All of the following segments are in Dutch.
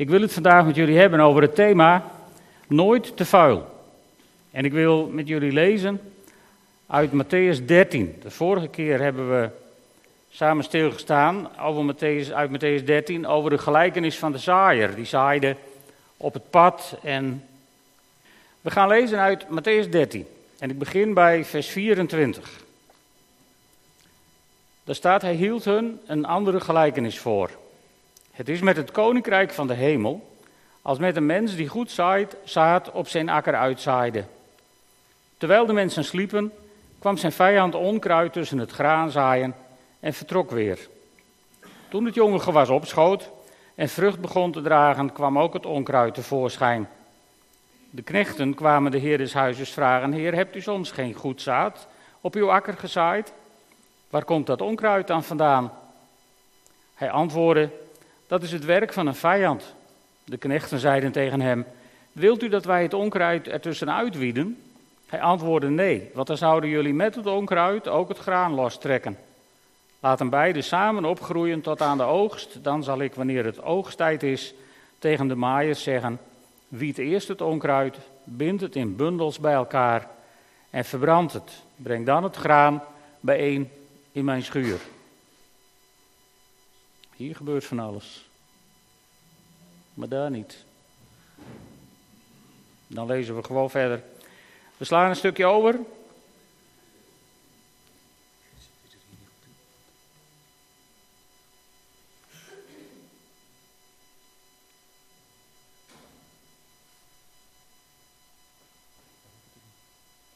Ik wil het vandaag met jullie hebben over het thema Nooit te vuil. En ik wil met jullie lezen uit Matthäus 13. De vorige keer hebben we samen stilgestaan over Matthäus, uit Matthäus 13 over de gelijkenis van de zaaier. Die zaaide op het pad en we gaan lezen uit Matthäus 13. En ik begin bij vers 24. Daar staat, hij hield hun een andere gelijkenis voor. Het is met het koninkrijk van de hemel als met een mens die goed zaait, zaad op zijn akker uitzaaide. Terwijl de mensen sliepen, kwam zijn vijand onkruid tussen het graan zaaien en vertrok weer. Toen het jonge gewas opschoot en vrucht begon te dragen, kwam ook het onkruid tevoorschijn. De knechten kwamen de heer des huizes vragen: Heer, hebt u soms geen goed zaad op uw akker gezaaid? Waar komt dat onkruid dan vandaan? Hij antwoordde: Dat is het werk van een vijand. De knechten zeiden tegen hem: Wilt u dat wij het onkruid ertussen uitwieden? Hij antwoordde: Nee, want dan zouden jullie met het onkruid ook het graan lostrekken. Laat hem beide samen opgroeien tot aan de oogst. Dan zal ik, wanneer het oogsttijd is, tegen de maaiers zeggen: Wiet eerst het onkruid, bind het in bundels bij elkaar en verbrand het. Breng dan het graan bijeen in mijn schuur. Hier gebeurt van alles. Maar daar niet. Dan lezen we gewoon verder. We slaan een stukje over.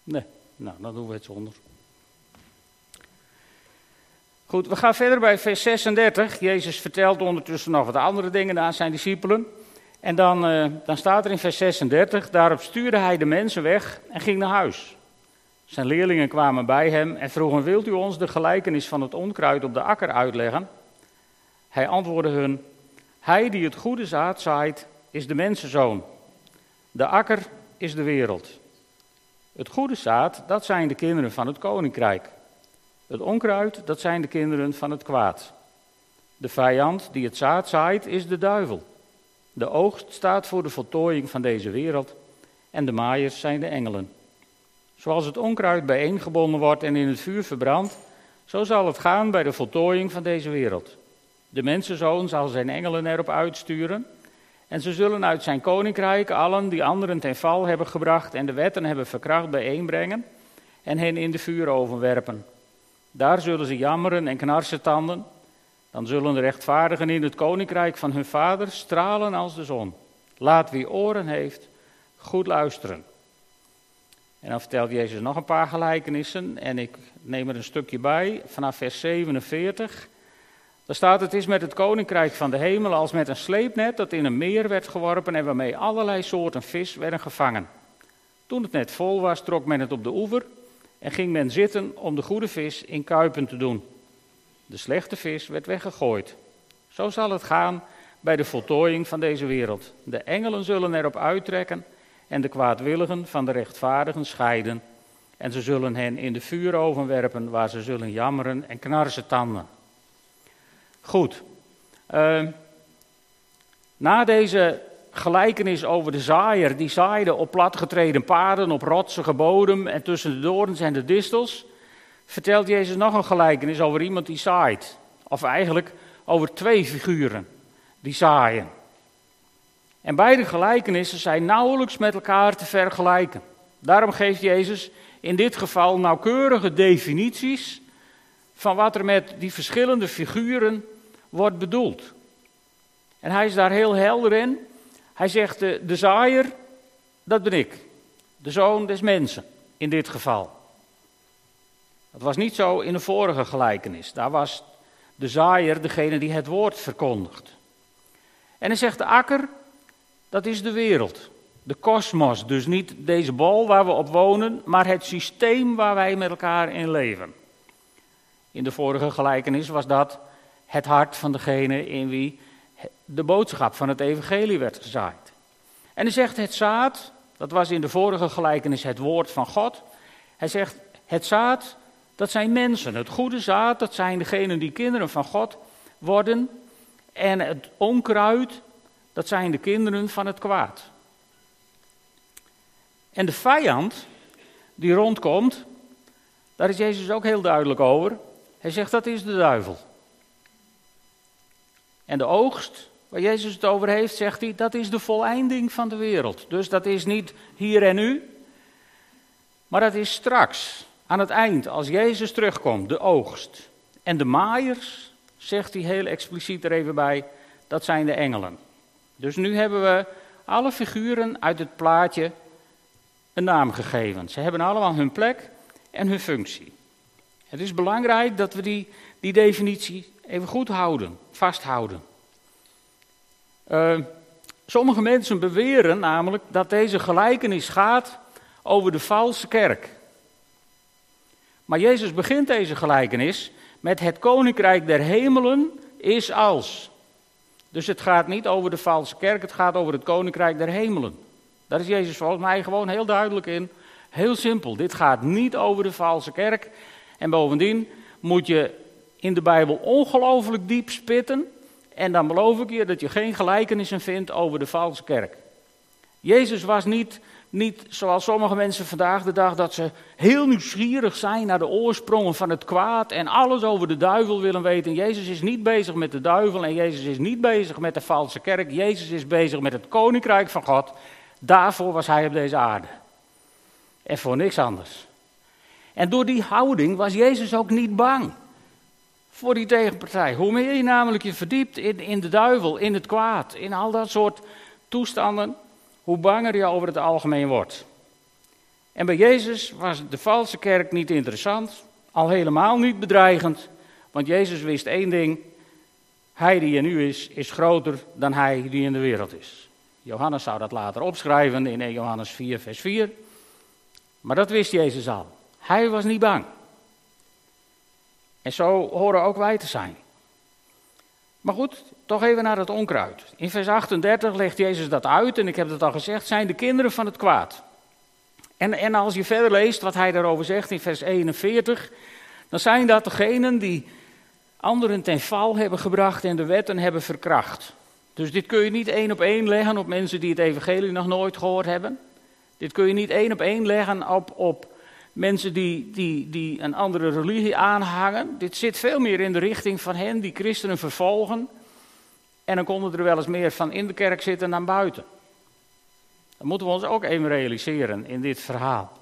Nee, nou, dan doen we het zonder. Goed, we gaan verder bij vers 36. Jezus vertelt ondertussen nog wat andere dingen aan zijn discipelen. En dan, uh, dan staat er in vers 36, daarop stuurde hij de mensen weg en ging naar huis. Zijn leerlingen kwamen bij hem en vroegen, wilt u ons de gelijkenis van het onkruid op de akker uitleggen? Hij antwoordde hun, hij die het goede zaad zaait, is de mensenzoon. De akker is de wereld. Het goede zaad, dat zijn de kinderen van het koninkrijk. Het onkruid, dat zijn de kinderen van het kwaad. De vijand die het zaad zaait, is de duivel. De oogst staat voor de voltooiing van deze wereld en de maaiers zijn de engelen. Zoals het onkruid bijeengebonden wordt en in het vuur verbrandt, zo zal het gaan bij de voltooiing van deze wereld. De mensenzoon zal zijn engelen erop uitsturen en ze zullen uit zijn koninkrijk allen die anderen ten val hebben gebracht en de wetten hebben verkracht bijeenbrengen en hen in de vuuroven werpen. Daar zullen ze jammeren en knarsen tanden. Dan zullen de rechtvaardigen in het koninkrijk van hun vader stralen als de zon. Laat wie oren heeft, goed luisteren. En dan vertelt Jezus nog een paar gelijkenissen en ik neem er een stukje bij vanaf vers 47. Daar staat: Het is met het koninkrijk van de hemel als met een sleepnet dat in een meer werd geworpen en waarmee allerlei soorten vis werden gevangen. Toen het net vol was, trok men het op de oever en ging men zitten om de goede vis in kuipen te doen. De slechte vis werd weggegooid. Zo zal het gaan bij de voltooiing van deze wereld. De engelen zullen erop uittrekken en de kwaadwilligen van de rechtvaardigen scheiden. En ze zullen hen in de vuuroven werpen, waar ze zullen jammeren en knarsen tanden. Goed. Uh, na deze gelijkenis over de zaaier. Die zaaide op platgetreden paden, op rotsige bodem en tussen de dorens en de distels. Vertelt Jezus nog een gelijkenis over iemand die zaait. Of eigenlijk over twee figuren die zaaien. En beide gelijkenissen zijn nauwelijks met elkaar te vergelijken. Daarom geeft Jezus in dit geval nauwkeurige definities van wat er met die verschillende figuren wordt bedoeld. En hij is daar heel helder in. Hij zegt, de, zaaier, dat ben ik. De zoon des mensen, in dit geval. Dat was niet zo in de vorige gelijkenis. Daar was de zaaier degene die het woord verkondigt. En hij zegt, de akker, dat is de wereld. De kosmos, dus niet deze bol waar we op wonen, maar het systeem waar wij met elkaar in leven. In de vorige gelijkenis was dat het hart van degene in wie de boodschap van het evangelie werd gezaaid. En hij zegt het zaad, dat was in de vorige gelijkenis het woord van God. Hij zegt het zaad, dat zijn mensen. Het goede zaad, dat zijn degenen die kinderen van God worden. En het onkruid, Dat zijn de kinderen van het kwaad. En de vijand die rondkomt, daar is Jezus ook heel duidelijk over. Hij zegt dat is de duivel. En de oogst, waar Jezus het over heeft, zegt hij, dat is de voleinding van de wereld. Dus dat is niet hier en nu, maar dat is straks, aan het eind, als Jezus terugkomt, de oogst. En de maaiers, zegt hij heel expliciet er even bij, dat zijn de engelen. Dus nu hebben we alle figuren uit het plaatje een naam gegeven. Ze hebben allemaal hun plek en hun functie. Het is belangrijk dat we die, die definitie even goed houden, vasthouden. Uh, sommige mensen beweren namelijk dat deze gelijkenis gaat over de valse kerk. Maar Jezus begint deze gelijkenis met het koninkrijk der hemelen is als. Dus het gaat niet over de valse kerk, het gaat over het koninkrijk der hemelen. Daar is Jezus volgens mij gewoon heel duidelijk in. Heel simpel, dit gaat niet over de valse kerk. En bovendien moet je in de Bijbel ongelooflijk diep spitten. En dan beloof ik je dat je geen gelijkenissen vindt over de valse kerk. Jezus was niet, niet zoals sommige mensen vandaag de dag, dat ze heel nieuwsgierig zijn naar de oorsprongen van het kwaad en alles over de duivel willen weten. Jezus is niet bezig met de duivel en Jezus is niet bezig met de valse kerk. Jezus is bezig met het koninkrijk van God. Daarvoor was hij op deze aarde. En voor niks anders. En door die houding was Jezus ook niet bang voor die tegenpartij. Hoe meer je namelijk je verdiept in, in de duivel, in het kwaad, in al dat soort toestanden, hoe banger je over het algemeen wordt. En bij Jezus was de valse kerk niet interessant, al helemaal niet bedreigend, want Jezus wist één ding: Hij die in u is, is groter dan hij die in de wereld is. Johannes zou dat later opschrijven in 1 Johannes 4, vers 4. Maar dat wist Jezus al. Hij was niet bang. En zo horen ook wij te zijn. Maar goed, toch even naar het onkruid. In vers 38 legt Jezus dat uit, en ik heb het al gezegd, zijn de kinderen van het kwaad. En, en als je verder leest wat hij daarover zegt in vers 41, dan zijn dat degenen die anderen ten val hebben gebracht en de wetten hebben verkracht. Dus dit kun je niet één op één leggen op mensen die het evangelie nog nooit gehoord hebben. Dit kun je niet één op één leggen op, op mensen die, die, die een andere religie aanhangen. Dit zit veel meer in de richting van hen die christenen vervolgen. En dan konden er wel eens meer van in de kerk zitten dan buiten. Dat moeten we ons ook even realiseren in dit verhaal.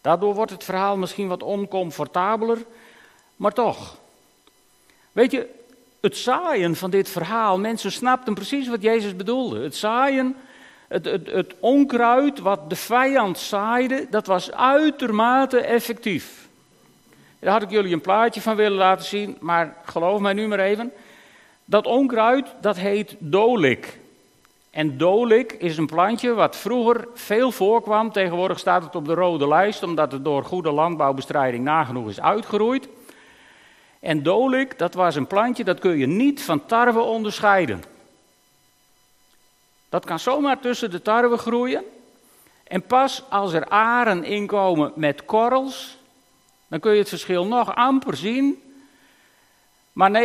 Daardoor wordt het verhaal misschien wat oncomfortabeler, maar toch. Weet je, het zaaien van dit verhaal, mensen snapten precies wat Jezus bedoelde. Het zaaien, het, het, het onkruid wat de vijand zaaide, dat was uitermate effectief. Daar had ik jullie een plaatje van willen laten zien, maar geloof mij nu maar even. Dat onkruid, dat heet dolik. En dolik is een plantje wat vroeger veel voorkwam. Tegenwoordig staat het op de rode lijst, omdat het door goede landbouwbestrijding nagenoeg is uitgeroeid. En dolik, dat was een plantje dat kun je niet van tarwe onderscheiden. Dat kan zomaar tussen de tarwe groeien. En pas als er aren inkomen met korrels, dan kun je het verschil nog amper zien. Maar 99,9%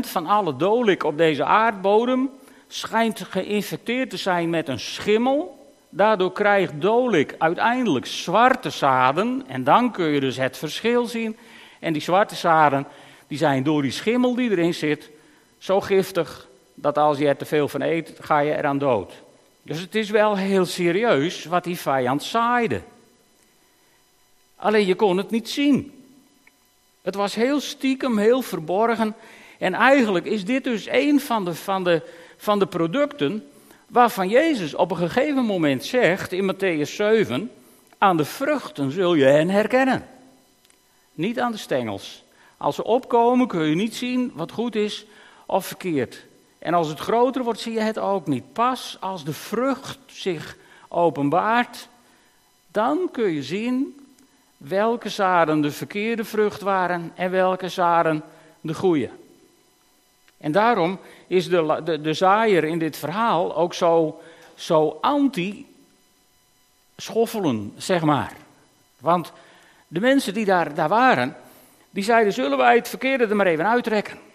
van alle dolik op deze aardbodem schijnt geïnfecteerd te zijn met een schimmel. Daardoor krijgt dolik uiteindelijk zwarte zaden. En dan kun je dus het verschil zien. En die zwarte zaden, die zijn door die schimmel die erin zit, zo giftig dat als je er te veel van eet, ga je eraan dood. Dus het is wel heel serieus wat die vijand zaaide. Alleen je kon het niet zien. Het was heel stiekem, heel verborgen. En eigenlijk is dit dus een van de, van de, van de producten waarvan Jezus op een gegeven moment zegt in Matthäus 7: Aan de vruchten zul je hen herkennen. Niet aan de stengels. Als ze opkomen kun je niet zien wat goed is of verkeerd. En als het groter wordt, zie je het ook niet. Pas als de vrucht zich openbaart, dan kun je zien welke zaden de verkeerde vrucht waren en welke zaden de goede. En daarom is de, de, de zaaier in dit verhaal ook zo, zo anti-schoffelen, zeg maar. Want de mensen die daar, daar waren, die zeiden: zullen wij het verkeerde er maar even uittrekken?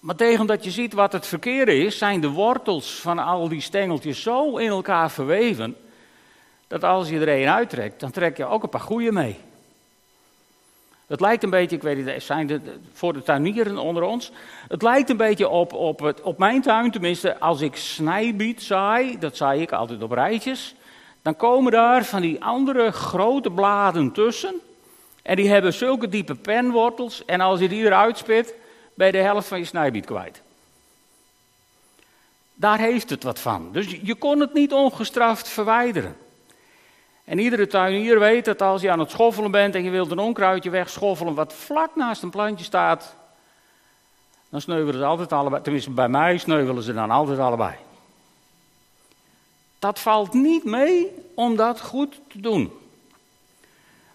Maar tegen dat je ziet wat het verkeerde is, zijn de wortels van al die stengeltjes zo in elkaar verweven, dat als je er een uittrekt, dan trek je ook een paar goede mee. Het lijkt een beetje, ik weet niet, zijn voor de tuinieren onder ons. Het lijkt een beetje op, op, het, op mijn tuin, tenminste, als ik snijbiet zaai, dat zaai ik altijd op rijtjes. Dan komen daar van die andere grote bladen tussen. En die hebben zulke diepe penwortels. En als je die eruit spit, je de helft van je snijbiet kwijt. Daar heeft het wat van. Dus je kon het niet ongestraft verwijderen. En iedere tuinier weet dat als je aan het schoffelen bent en je wilt een onkruidje wegschoffelen wat vlak naast een plantje staat, dan sneuvelen ze altijd allebei. Tenminste, bij mij sneuvelen ze dan altijd allebei. Dat valt niet mee om dat goed te doen.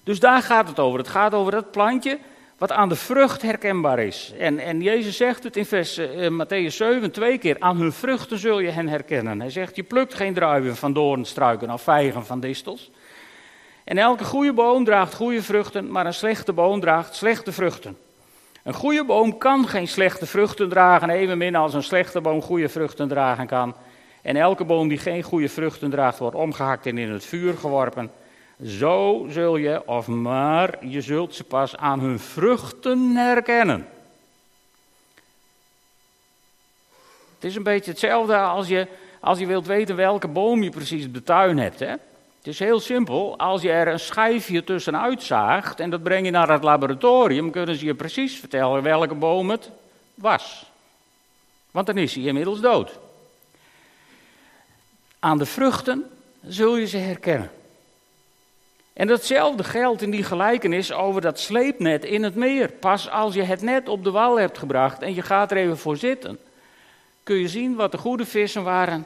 Dus daar gaat het over. Het gaat over dat plantje wat aan de vrucht herkenbaar is. En, en Jezus zegt het in vers uh, Matthäus 7 twee keer. Aan hun vruchten zul je hen herkennen. Hij zegt, je plukt geen druiven van doornstruiken of vijgen van distels. En elke goede boom draagt goede vruchten, maar een slechte boom draagt slechte vruchten. Een goede boom kan geen slechte vruchten dragen, evenmin als een slechte boom goede vruchten dragen kan. En elke boom die geen goede vruchten draagt, wordt omgehakt en in het vuur geworpen. Zo zul je, of maar je zult ze pas aan hun vruchten herkennen. Het is een beetje hetzelfde als je, als je wilt weten welke boom je precies op de tuin hebt. Hè? Het is heel simpel. Als je er een schijfje tussenuit zaagt en dat breng je naar het laboratorium, kunnen ze je precies vertellen welke boom het was. Want dan is hij inmiddels dood. Aan de vruchten zul je ze herkennen. En datzelfde geldt in die gelijkenis over dat sleepnet in het meer. Pas als je het net op de wal hebt gebracht en je gaat er even voor zitten, kun je zien wat de goede vissen waren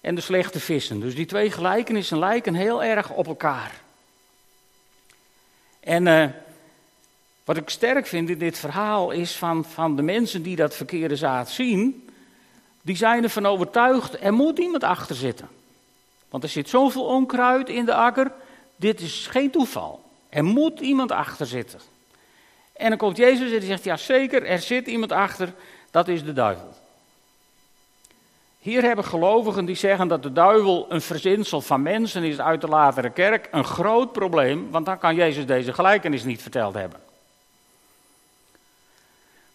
en de slechte vissen. Dus die twee gelijkenissen lijken heel erg op elkaar. En uh, wat ik sterk vind in dit verhaal is van, van de mensen die dat verkeerde zaad zien, die zijn ervan overtuigd, er moet iemand achter zitten. Want er zit zoveel onkruid in de akker, dit is geen toeval. Er moet iemand achter zitten. En dan komt Jezus en die zegt, ja zeker, er zit iemand achter, dat is de duivel. Hier hebben gelovigen die zeggen dat de duivel een verzinsel van mensen is uit de latere kerk een groot probleem, want dan kan Jezus deze gelijkenis niet verteld hebben.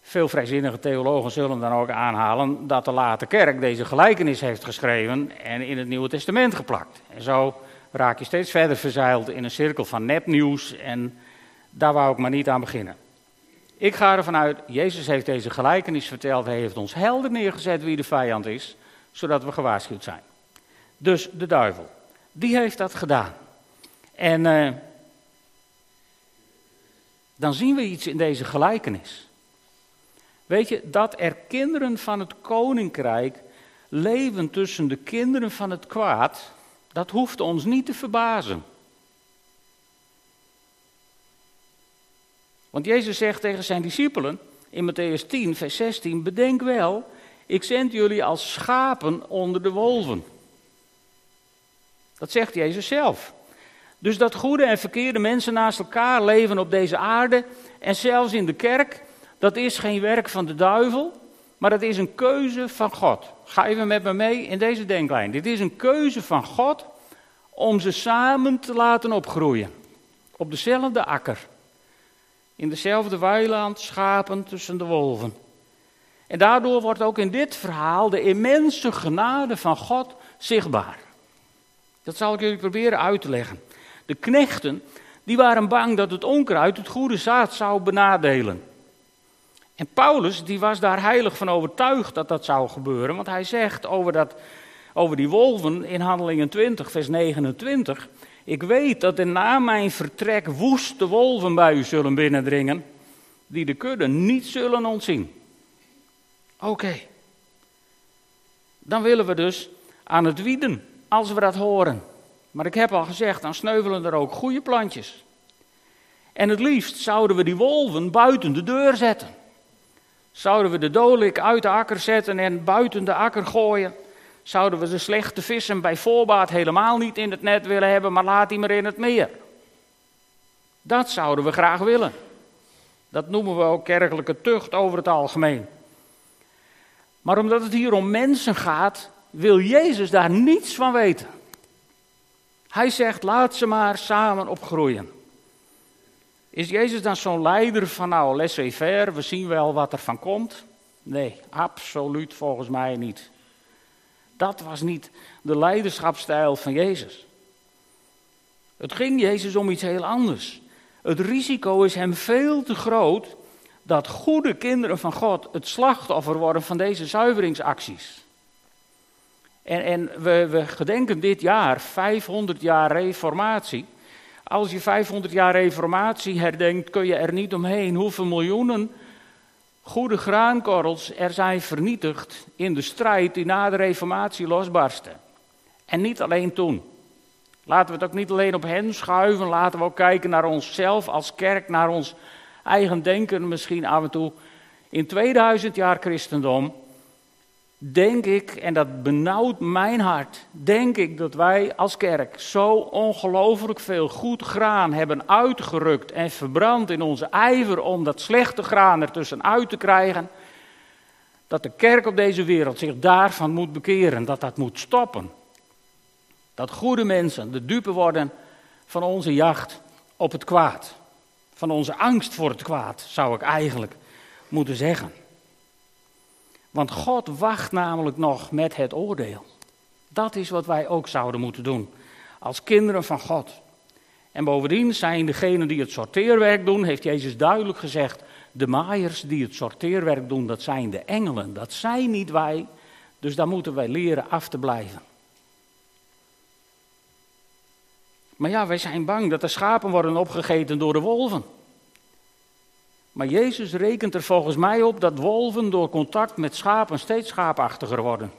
Veel vrijzinnige theologen zullen dan ook aanhalen dat de late kerk deze gelijkenis heeft geschreven en in het Nieuwe Testament geplakt. En zo raak je steeds verder verzeild in een cirkel van nepnieuws en daar wou ik maar niet aan beginnen. Ik ga ervan uit, Jezus heeft deze gelijkenis verteld, hij heeft ons helder neergezet wie de vijand is zodat we gewaarschuwd zijn. Dus de duivel, die heeft dat gedaan. En uh, dan zien we iets in deze gelijkenis. Weet je, dat er kinderen van het koninkrijk leven tussen de kinderen van het kwaad, dat hoeft ons niet te verbazen. Want Jezus zegt tegen zijn discipelen in Matthäus 10, vers 16: Bedenk wel ik zend jullie als schapen onder de wolven. Dat zegt Jezus zelf. Dus dat goede en verkeerde mensen naast elkaar leven op deze aarde en zelfs in de kerk, dat is geen werk van de duivel, maar dat is een keuze van God. Ga even met me mee in deze denklijn. Dit is een keuze van God om ze samen te laten opgroeien. Op dezelfde akker. In dezelfde weiland, schapen tussen de wolven. En daardoor wordt ook in dit verhaal de immense genade van God zichtbaar. Dat zal ik jullie proberen uit te leggen. De knechten, die waren bang dat het onkruid het goede zaad zou benadelen. En Paulus, die was daar heilig van overtuigd dat dat zou gebeuren, want hij zegt over, dat, over die wolven in Handelingen 20, vers 29, ik weet dat er na mijn vertrek woeste wolven bij u zullen binnendringen, die de kudde niet zullen ontzien. Oké. Dan willen we dus aan het wieden, als we dat horen. Maar ik heb al gezegd, dan sneuvelen er ook goede plantjes. En het liefst zouden we die wolven buiten de deur zetten. Zouden we de dolik uit de akker zetten en buiten de akker gooien. Zouden we de slechte vissen bij voorbaat helemaal niet in het net willen hebben, maar laat die maar in het meer. Dat zouden we graag willen. Dat noemen we ook kerkelijke tucht over het algemeen. Maar omdat het hier om mensen gaat, wil Jezus daar niets van weten. Hij zegt, laat ze maar samen opgroeien. Is Jezus dan zo'n leider van nou, laissez-faire, we zien wel wat er van komt? Nee, absoluut volgens mij niet. Dat was niet de leiderschapstijl van Jezus. Het ging Jezus om iets heel anders. Het risico is hem veel te groot dat goede kinderen van God het slachtoffer worden van deze zuiveringsacties. En, en we, we gedenken dit jaar 500 jaar reformatie. Als je 500 jaar reformatie herdenkt, kun je er niet omheen hoeveel miljoenen goede graankorrels er zijn vernietigd in de strijd die na de reformatie losbarstte. En niet alleen toen. Laten we het ook niet alleen op hen schuiven, laten we ook kijken naar onszelf als kerk, naar ons eigen denken misschien af en toe. In 2000 jaar christendom denk ik, en dat benauwt mijn hart, denk ik dat wij als kerk zo ongelooflijk veel goed graan hebben uitgerukt en verbrand in onze ijver om dat slechte graan ertussen uit te krijgen, dat de kerk op deze wereld zich daarvan moet bekeren, dat dat moet stoppen. Dat goede mensen de dupe worden van onze jacht op het kwaad. Van onze angst voor het kwaad, zou ik eigenlijk moeten zeggen. Want God wacht namelijk nog met het oordeel. Dat is wat wij ook zouden moeten doen. Als kinderen van God. En bovendien zijn degenen die het sorteerwerk doen, heeft Jezus duidelijk gezegd. De maaiers die het sorteerwerk doen, dat zijn de engelen. Dat zijn niet wij. Dus daar moeten wij leren af te blijven. Maar ja, wij zijn bang dat de schapen worden opgegeten door de wolven. Maar Jezus rekent er volgens mij op dat wolven door contact met schapen steeds schaapachtiger worden.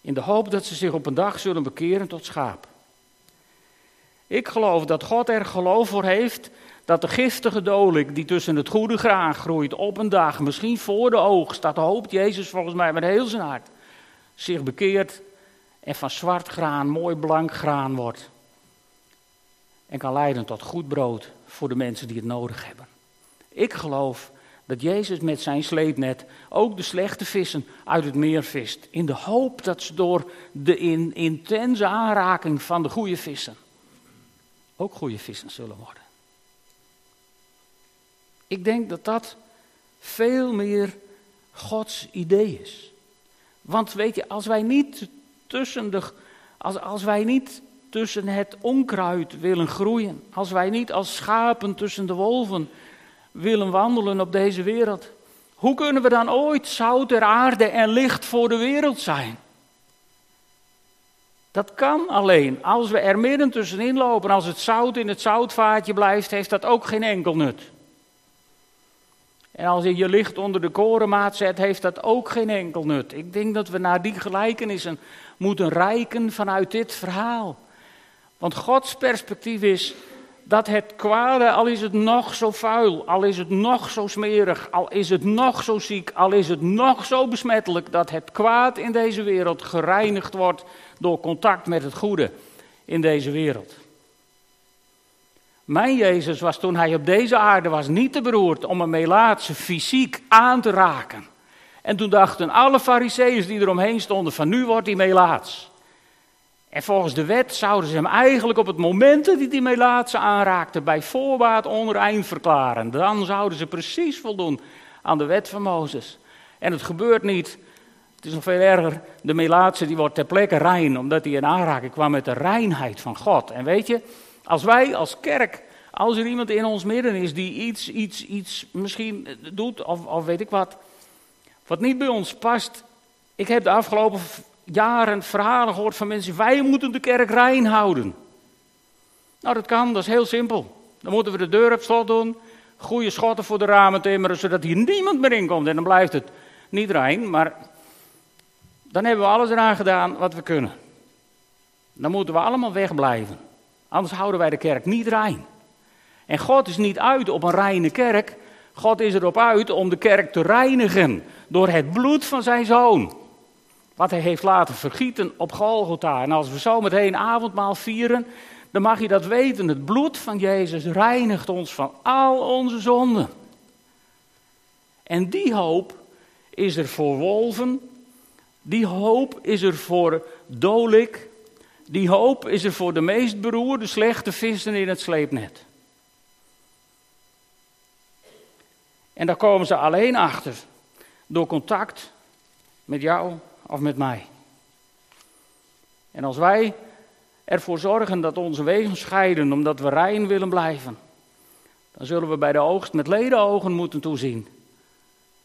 In de hoop dat ze zich op een dag zullen bekeren tot schaap. Ik geloof dat God er geloof voor heeft dat de giftige dolik die tussen het goede graan groeit op een dag, misschien voor de oogst, dat hoopt Jezus volgens mij met heel zijn hart, zich bekeert en van zwart graan mooi blank graan wordt. En kan leiden tot goed brood voor de mensen die het nodig hebben. Ik geloof dat Jezus met zijn sleepnet ook de slechte vissen uit het meer vist. In de hoop dat ze door de in, intense aanraking van de goede vissen ook goede vissen zullen worden. Ik denk dat dat veel meer Gods idee is. Want weet je, als wij niet tussen de. Als, als wij niet tussen het onkruid willen groeien. Als wij niet als schapen tussen de wolven willen wandelen op deze wereld. Hoe kunnen we dan ooit zout der aarde en licht voor de wereld zijn? Dat kan alleen als we er midden tussenin lopen. Als het zout in het zoutvaatje blijft, heeft dat ook geen enkel nut. En als je je licht onder de korenmaat zet, heeft dat ook geen enkel nut. Ik denk dat we naar die gelijkenissen moeten rijken vanuit dit verhaal. Want Gods perspectief is dat het kwade, al is het nog zo vuil, al is het nog zo smerig, al is het nog zo ziek, al is het nog zo besmettelijk, dat het kwaad in deze wereld gereinigd wordt door contact met het goede in deze wereld. Mijn Jezus was toen hij op deze aarde was niet te beroerd om een Melaatse fysiek aan te raken. En toen dachten alle fariseeërs die eromheen stonden van nu wordt hij Melaats. En volgens de wet zouden ze hem eigenlijk op het moment dat hij die Melaatse aanraakte bij voorbaat onrein verklaren. Dan zouden ze precies voldoen aan de wet van Mozes. En het gebeurt niet. Het is nog veel erger. De Melaatse die wordt ter plekke rein omdat hij in aanraking kwam met de reinheid van God. En weet je, als wij als kerk, als er iemand in ons midden is die iets, iets, iets misschien doet of, of weet ik wat, wat niet bij ons past. Ik heb de afgelopen jaren verhalen gehoord van mensen, wij moeten de kerk rein houden. Nou, dat kan, dat is heel simpel. Dan moeten we de deur op slot doen, goede schotten voor de ramen timmeren, zodat hier niemand meer in komt. En dan blijft het niet rein, maar dan hebben we alles eraan gedaan wat we kunnen. Dan moeten we allemaal wegblijven. Anders houden wij de kerk niet rein. En God is niet uit op een reine kerk. God is erop uit om de kerk te reinigen door het bloed van zijn zoon. Wat hij heeft laten vergieten op Golgotha. En als we zo meteen avondmaal vieren, dan mag je dat weten. Het bloed van Jezus reinigt ons van al onze zonden. En die hoop is er voor wolven. Die hoop is er voor dolik. Die hoop is er voor de meest beroerde, slechte vissen in het sleepnet. En daar komen ze alleen achter door contact met jou of met mij. En als wij ervoor zorgen dat onze wegen scheiden omdat we rein willen blijven, dan zullen we bij de oogst met ledenogen moeten toezien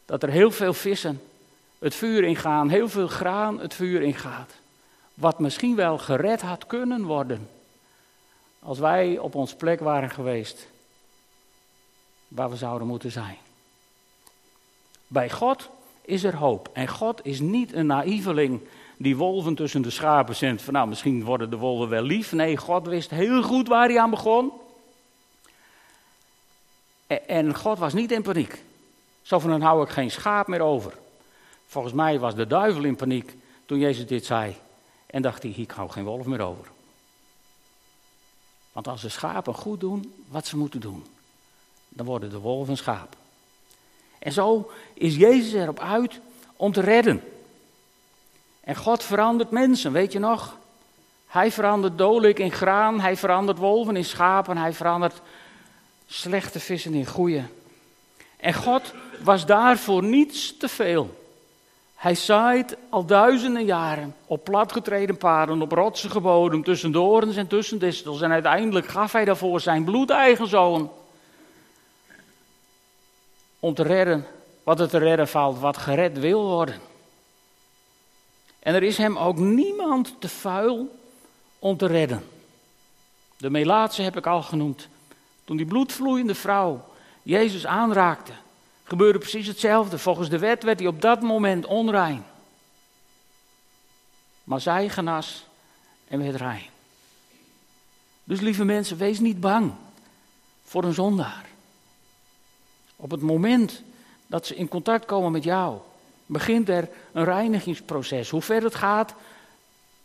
dat er heel veel vissen het vuur ingaan, heel veel graan het vuur ingaat. Wat misschien wel gered had kunnen worden als wij op ons plek waren geweest waar we zouden moeten zijn. Bij God is er hoop. En God is niet een naïveling die wolven tussen de schapen zendt. Van nou, misschien worden de wolven wel lief. Nee, God wist heel goed waar hij aan begon. En God was niet in paniek. Zo van dan hou ik geen schaap meer over. Volgens mij was de duivel in paniek toen Jezus dit zei. En dacht hij, ik hou geen wolf meer over. Want als de schapen goed doen wat ze moeten doen, dan worden de wolven schaap. En zo is Jezus erop uit om te redden. En God verandert mensen, weet je nog? Hij verandert dolik in graan, hij verandert wolven in schapen, hij verandert slechte vissen in goede. En God was daarvoor niets te veel. Hij zaait al duizenden jaren op platgetreden paden, op rotsige bodem, tussen dorens en tussen distels. En uiteindelijk gaf hij daarvoor zijn bloedeigen zoon. Om te redden wat er te redden valt, wat gered wil worden. En er is hem ook niemand te vuil om te redden. De Melaatse heb ik al genoemd. Toen die bloedvloeiende vrouw Jezus aanraakte, gebeurde precies hetzelfde. Volgens de wet werd hij op dat moment onrein. Maar zij genas en werd rein. Dus lieve mensen, wees niet bang voor een zondaar. Op het moment dat ze in contact komen met jou, begint er een reinigingsproces. Hoe ver het gaat,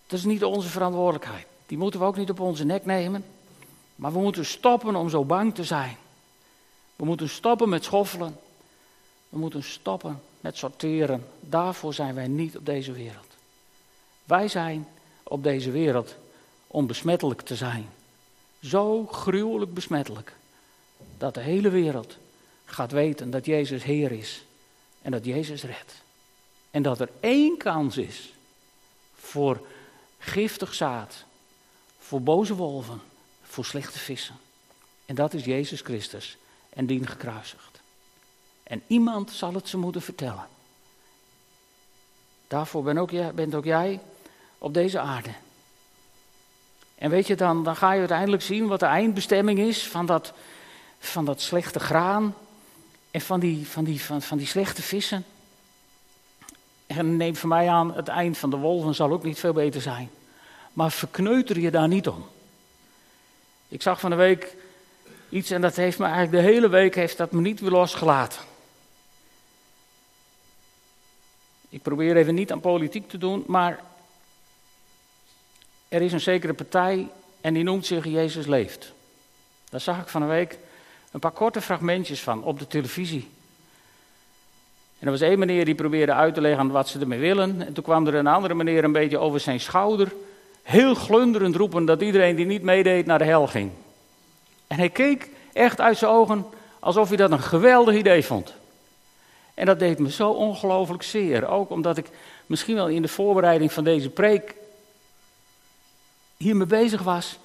dat is niet onze verantwoordelijkheid. Die moeten we ook niet op onze nek nemen. Maar we moeten stoppen om zo bang te zijn. We moeten stoppen met schoffelen. We moeten stoppen met sorteren. Daarvoor zijn wij niet op deze wereld. Wij zijn op deze wereld om besmettelijk te zijn. Zo gruwelijk besmettelijk dat de hele wereld gaat weten dat Jezus Heer is en dat Jezus redt. En dat er één kans is voor giftig zaad, voor boze wolven, voor slechte vissen. En dat is Jezus Christus en dien gekruisigd. En iemand zal het ze moeten vertellen. Daarvoor ben ook jij, bent ook jij op deze aarde. En weet je, dan, dan ga je uiteindelijk zien wat de eindbestemming is van dat, van dat slechte graan en van die, van, die, van, van die slechte vissen. En neem van mij aan, het eind van de wolven zal ook niet veel beter zijn. Maar verkneuter je daar niet om. Ik zag van de week iets en dat heeft me eigenlijk de hele week heeft dat me niet weer losgelaten. Ik probeer even niet aan politiek te doen, maar er is een zekere partij en die noemt zich Jezus Leeft. Daar zag ik van de week een paar korte fragmentjes van op de televisie. En er was één meneer die probeerde uit te leggen wat ze ermee willen. En toen kwam er een andere meneer een beetje over zijn schouder, heel glunderend roepen dat iedereen die niet meedeed naar de hel ging. En hij keek echt uit zijn ogen alsof hij dat een geweldig idee vond. En dat deed me zo ongelooflijk zeer. Ook omdat ik misschien wel in de voorbereiding van deze preek hiermee bezig was.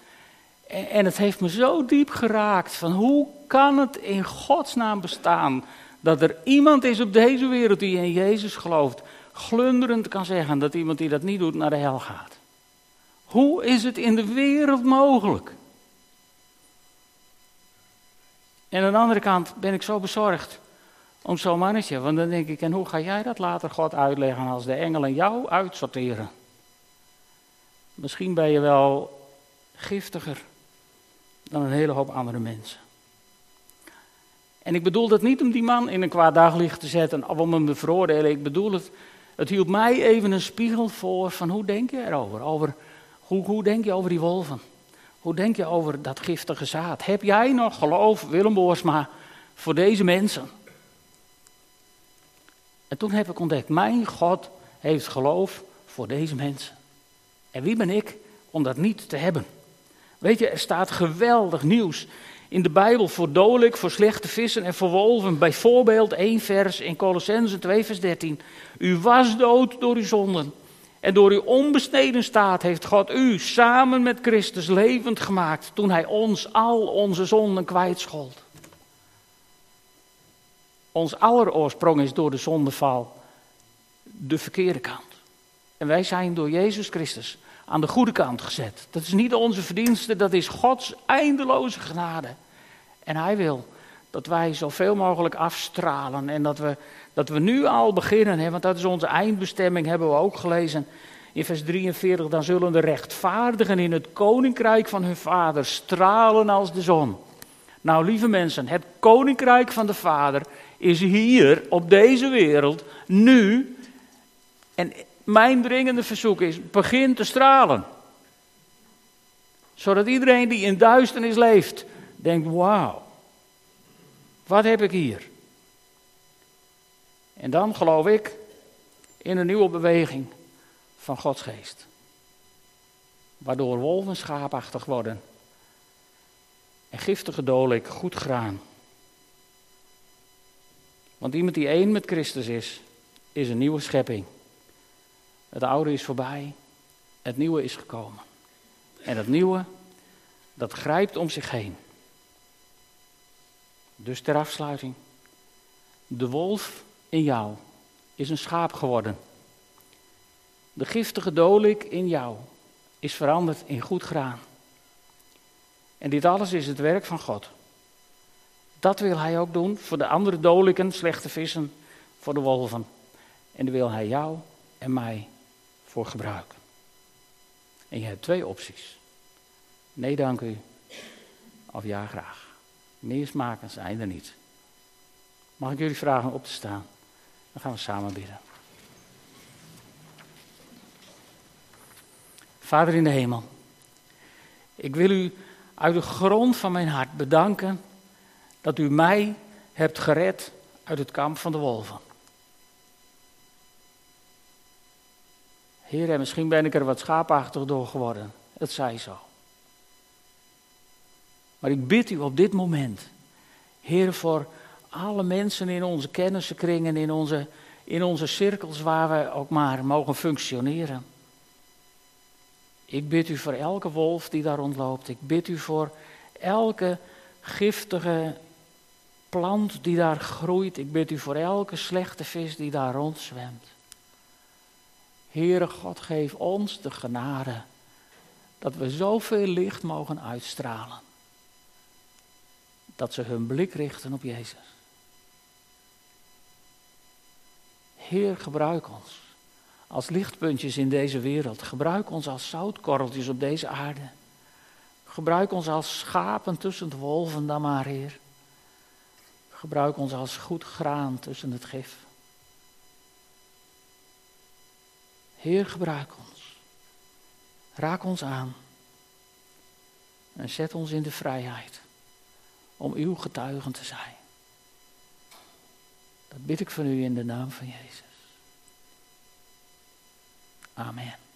En het heeft me zo diep geraakt van hoe kan het in godsnaam bestaan dat er iemand is op deze wereld die in Jezus gelooft, glunderend kan zeggen dat iemand die dat niet doet naar de hel gaat. Hoe is het in de wereld mogelijk? En aan de andere kant ben ik zo bezorgd om zo'n mannetje, want dan denk ik, en hoe ga jij dat later God uitleggen als de engelen jou uitsorteren? Misschien ben je wel giftiger dan een hele hoop andere mensen. En ik bedoel dat niet om die man in een kwaad daglicht te zetten of om hem te veroordelen. Ik bedoel het, het hield mij even een spiegel voor van hoe denk je erover? over hoe, hoe denk je over die wolven? Hoe denk je over dat giftige zaad? Heb jij nog geloof, Willem Boorsma, voor deze mensen? En toen heb ik ontdekt, mijn God heeft geloof voor deze mensen. En wie ben ik om dat niet te hebben? Weet je, er staat geweldig nieuws in de Bijbel voor dodelijk, voor slechte vissen en voor wolven. Bijvoorbeeld één vers in Colossense 2 vers 13. U was dood door uw zonden. En door uw onbesneden staat heeft God u samen met Christus levend gemaakt toen hij ons al onze zonden kwijtschold. Ons aller oorsprong is door de zondeval de verkeerde kant. En wij zijn door Jezus Christus aan de goede kant gezet. Dat is niet onze verdienste, dat is Gods eindeloze genade. En Hij wil dat wij zoveel mogelijk afstralen en dat we, dat we nu al beginnen, hè, want dat is onze eindbestemming, hebben we ook gelezen in vers 43. Dan zullen de rechtvaardigen in het koninkrijk van hun Vader stralen als de zon. Nou, lieve mensen, het koninkrijk van de Vader is hier op deze wereld nu. En mijn dringende verzoek is: begin te stralen. Zodat iedereen die in duisternis leeft, denkt: wauw, wat heb ik hier? En dan geloof ik in een nieuwe beweging van Gods geest. Waardoor wolven schaapachtig worden en giftige dolik goed graan. Want iemand die één met Christus is, is een nieuwe schepping. Het oude is voorbij, het nieuwe is gekomen. En het nieuwe, dat grijpt om zich heen. Dus ter afsluiting. De wolf in jou is een schaap geworden. De giftige dolik in jou is veranderd in goed graan. En dit alles is het werk van God. Dat wil hij ook doen voor de andere doliken, slechte vissen, voor de wolven. En daar wil hij jou en mij voor gebruiken. En je hebt twee opties. Nee, dank u. Of ja, graag. Meer smaken zijn er niet. Mag ik jullie vragen op te staan? Dan gaan we samen bidden. Vader in de hemel, ik wil u uit de grond van mijn hart bedanken dat u mij hebt gered uit het kamp van de wolven. Heer, en misschien ben ik er wat schaapachtig door geworden. Het zij zo. Maar ik bid u op dit moment, Heer, voor alle mensen in onze kennissenkringen, in onze, in onze cirkels waar we ook maar mogen functioneren. Ik bid u voor elke wolf die daar rondloopt. Ik bid u voor elke giftige plant die daar groeit. Ik bid u voor elke slechte vis die daar rondzwemt. Heere God, geef ons de genade dat we zoveel licht mogen uitstralen. Dat ze hun blik richten op Jezus. Heer, gebruik ons als lichtpuntjes in deze wereld. Gebruik ons als zoutkorreltjes op deze aarde. Gebruik ons als schapen tussen de wolven dan maar, Heer. Gebruik ons als goed graan tussen het gif. Heer, gebruik ons. Raak ons aan. En zet ons in de vrijheid om uw getuigen te zijn. Dat bid ik van u in de naam van Jezus. Amen.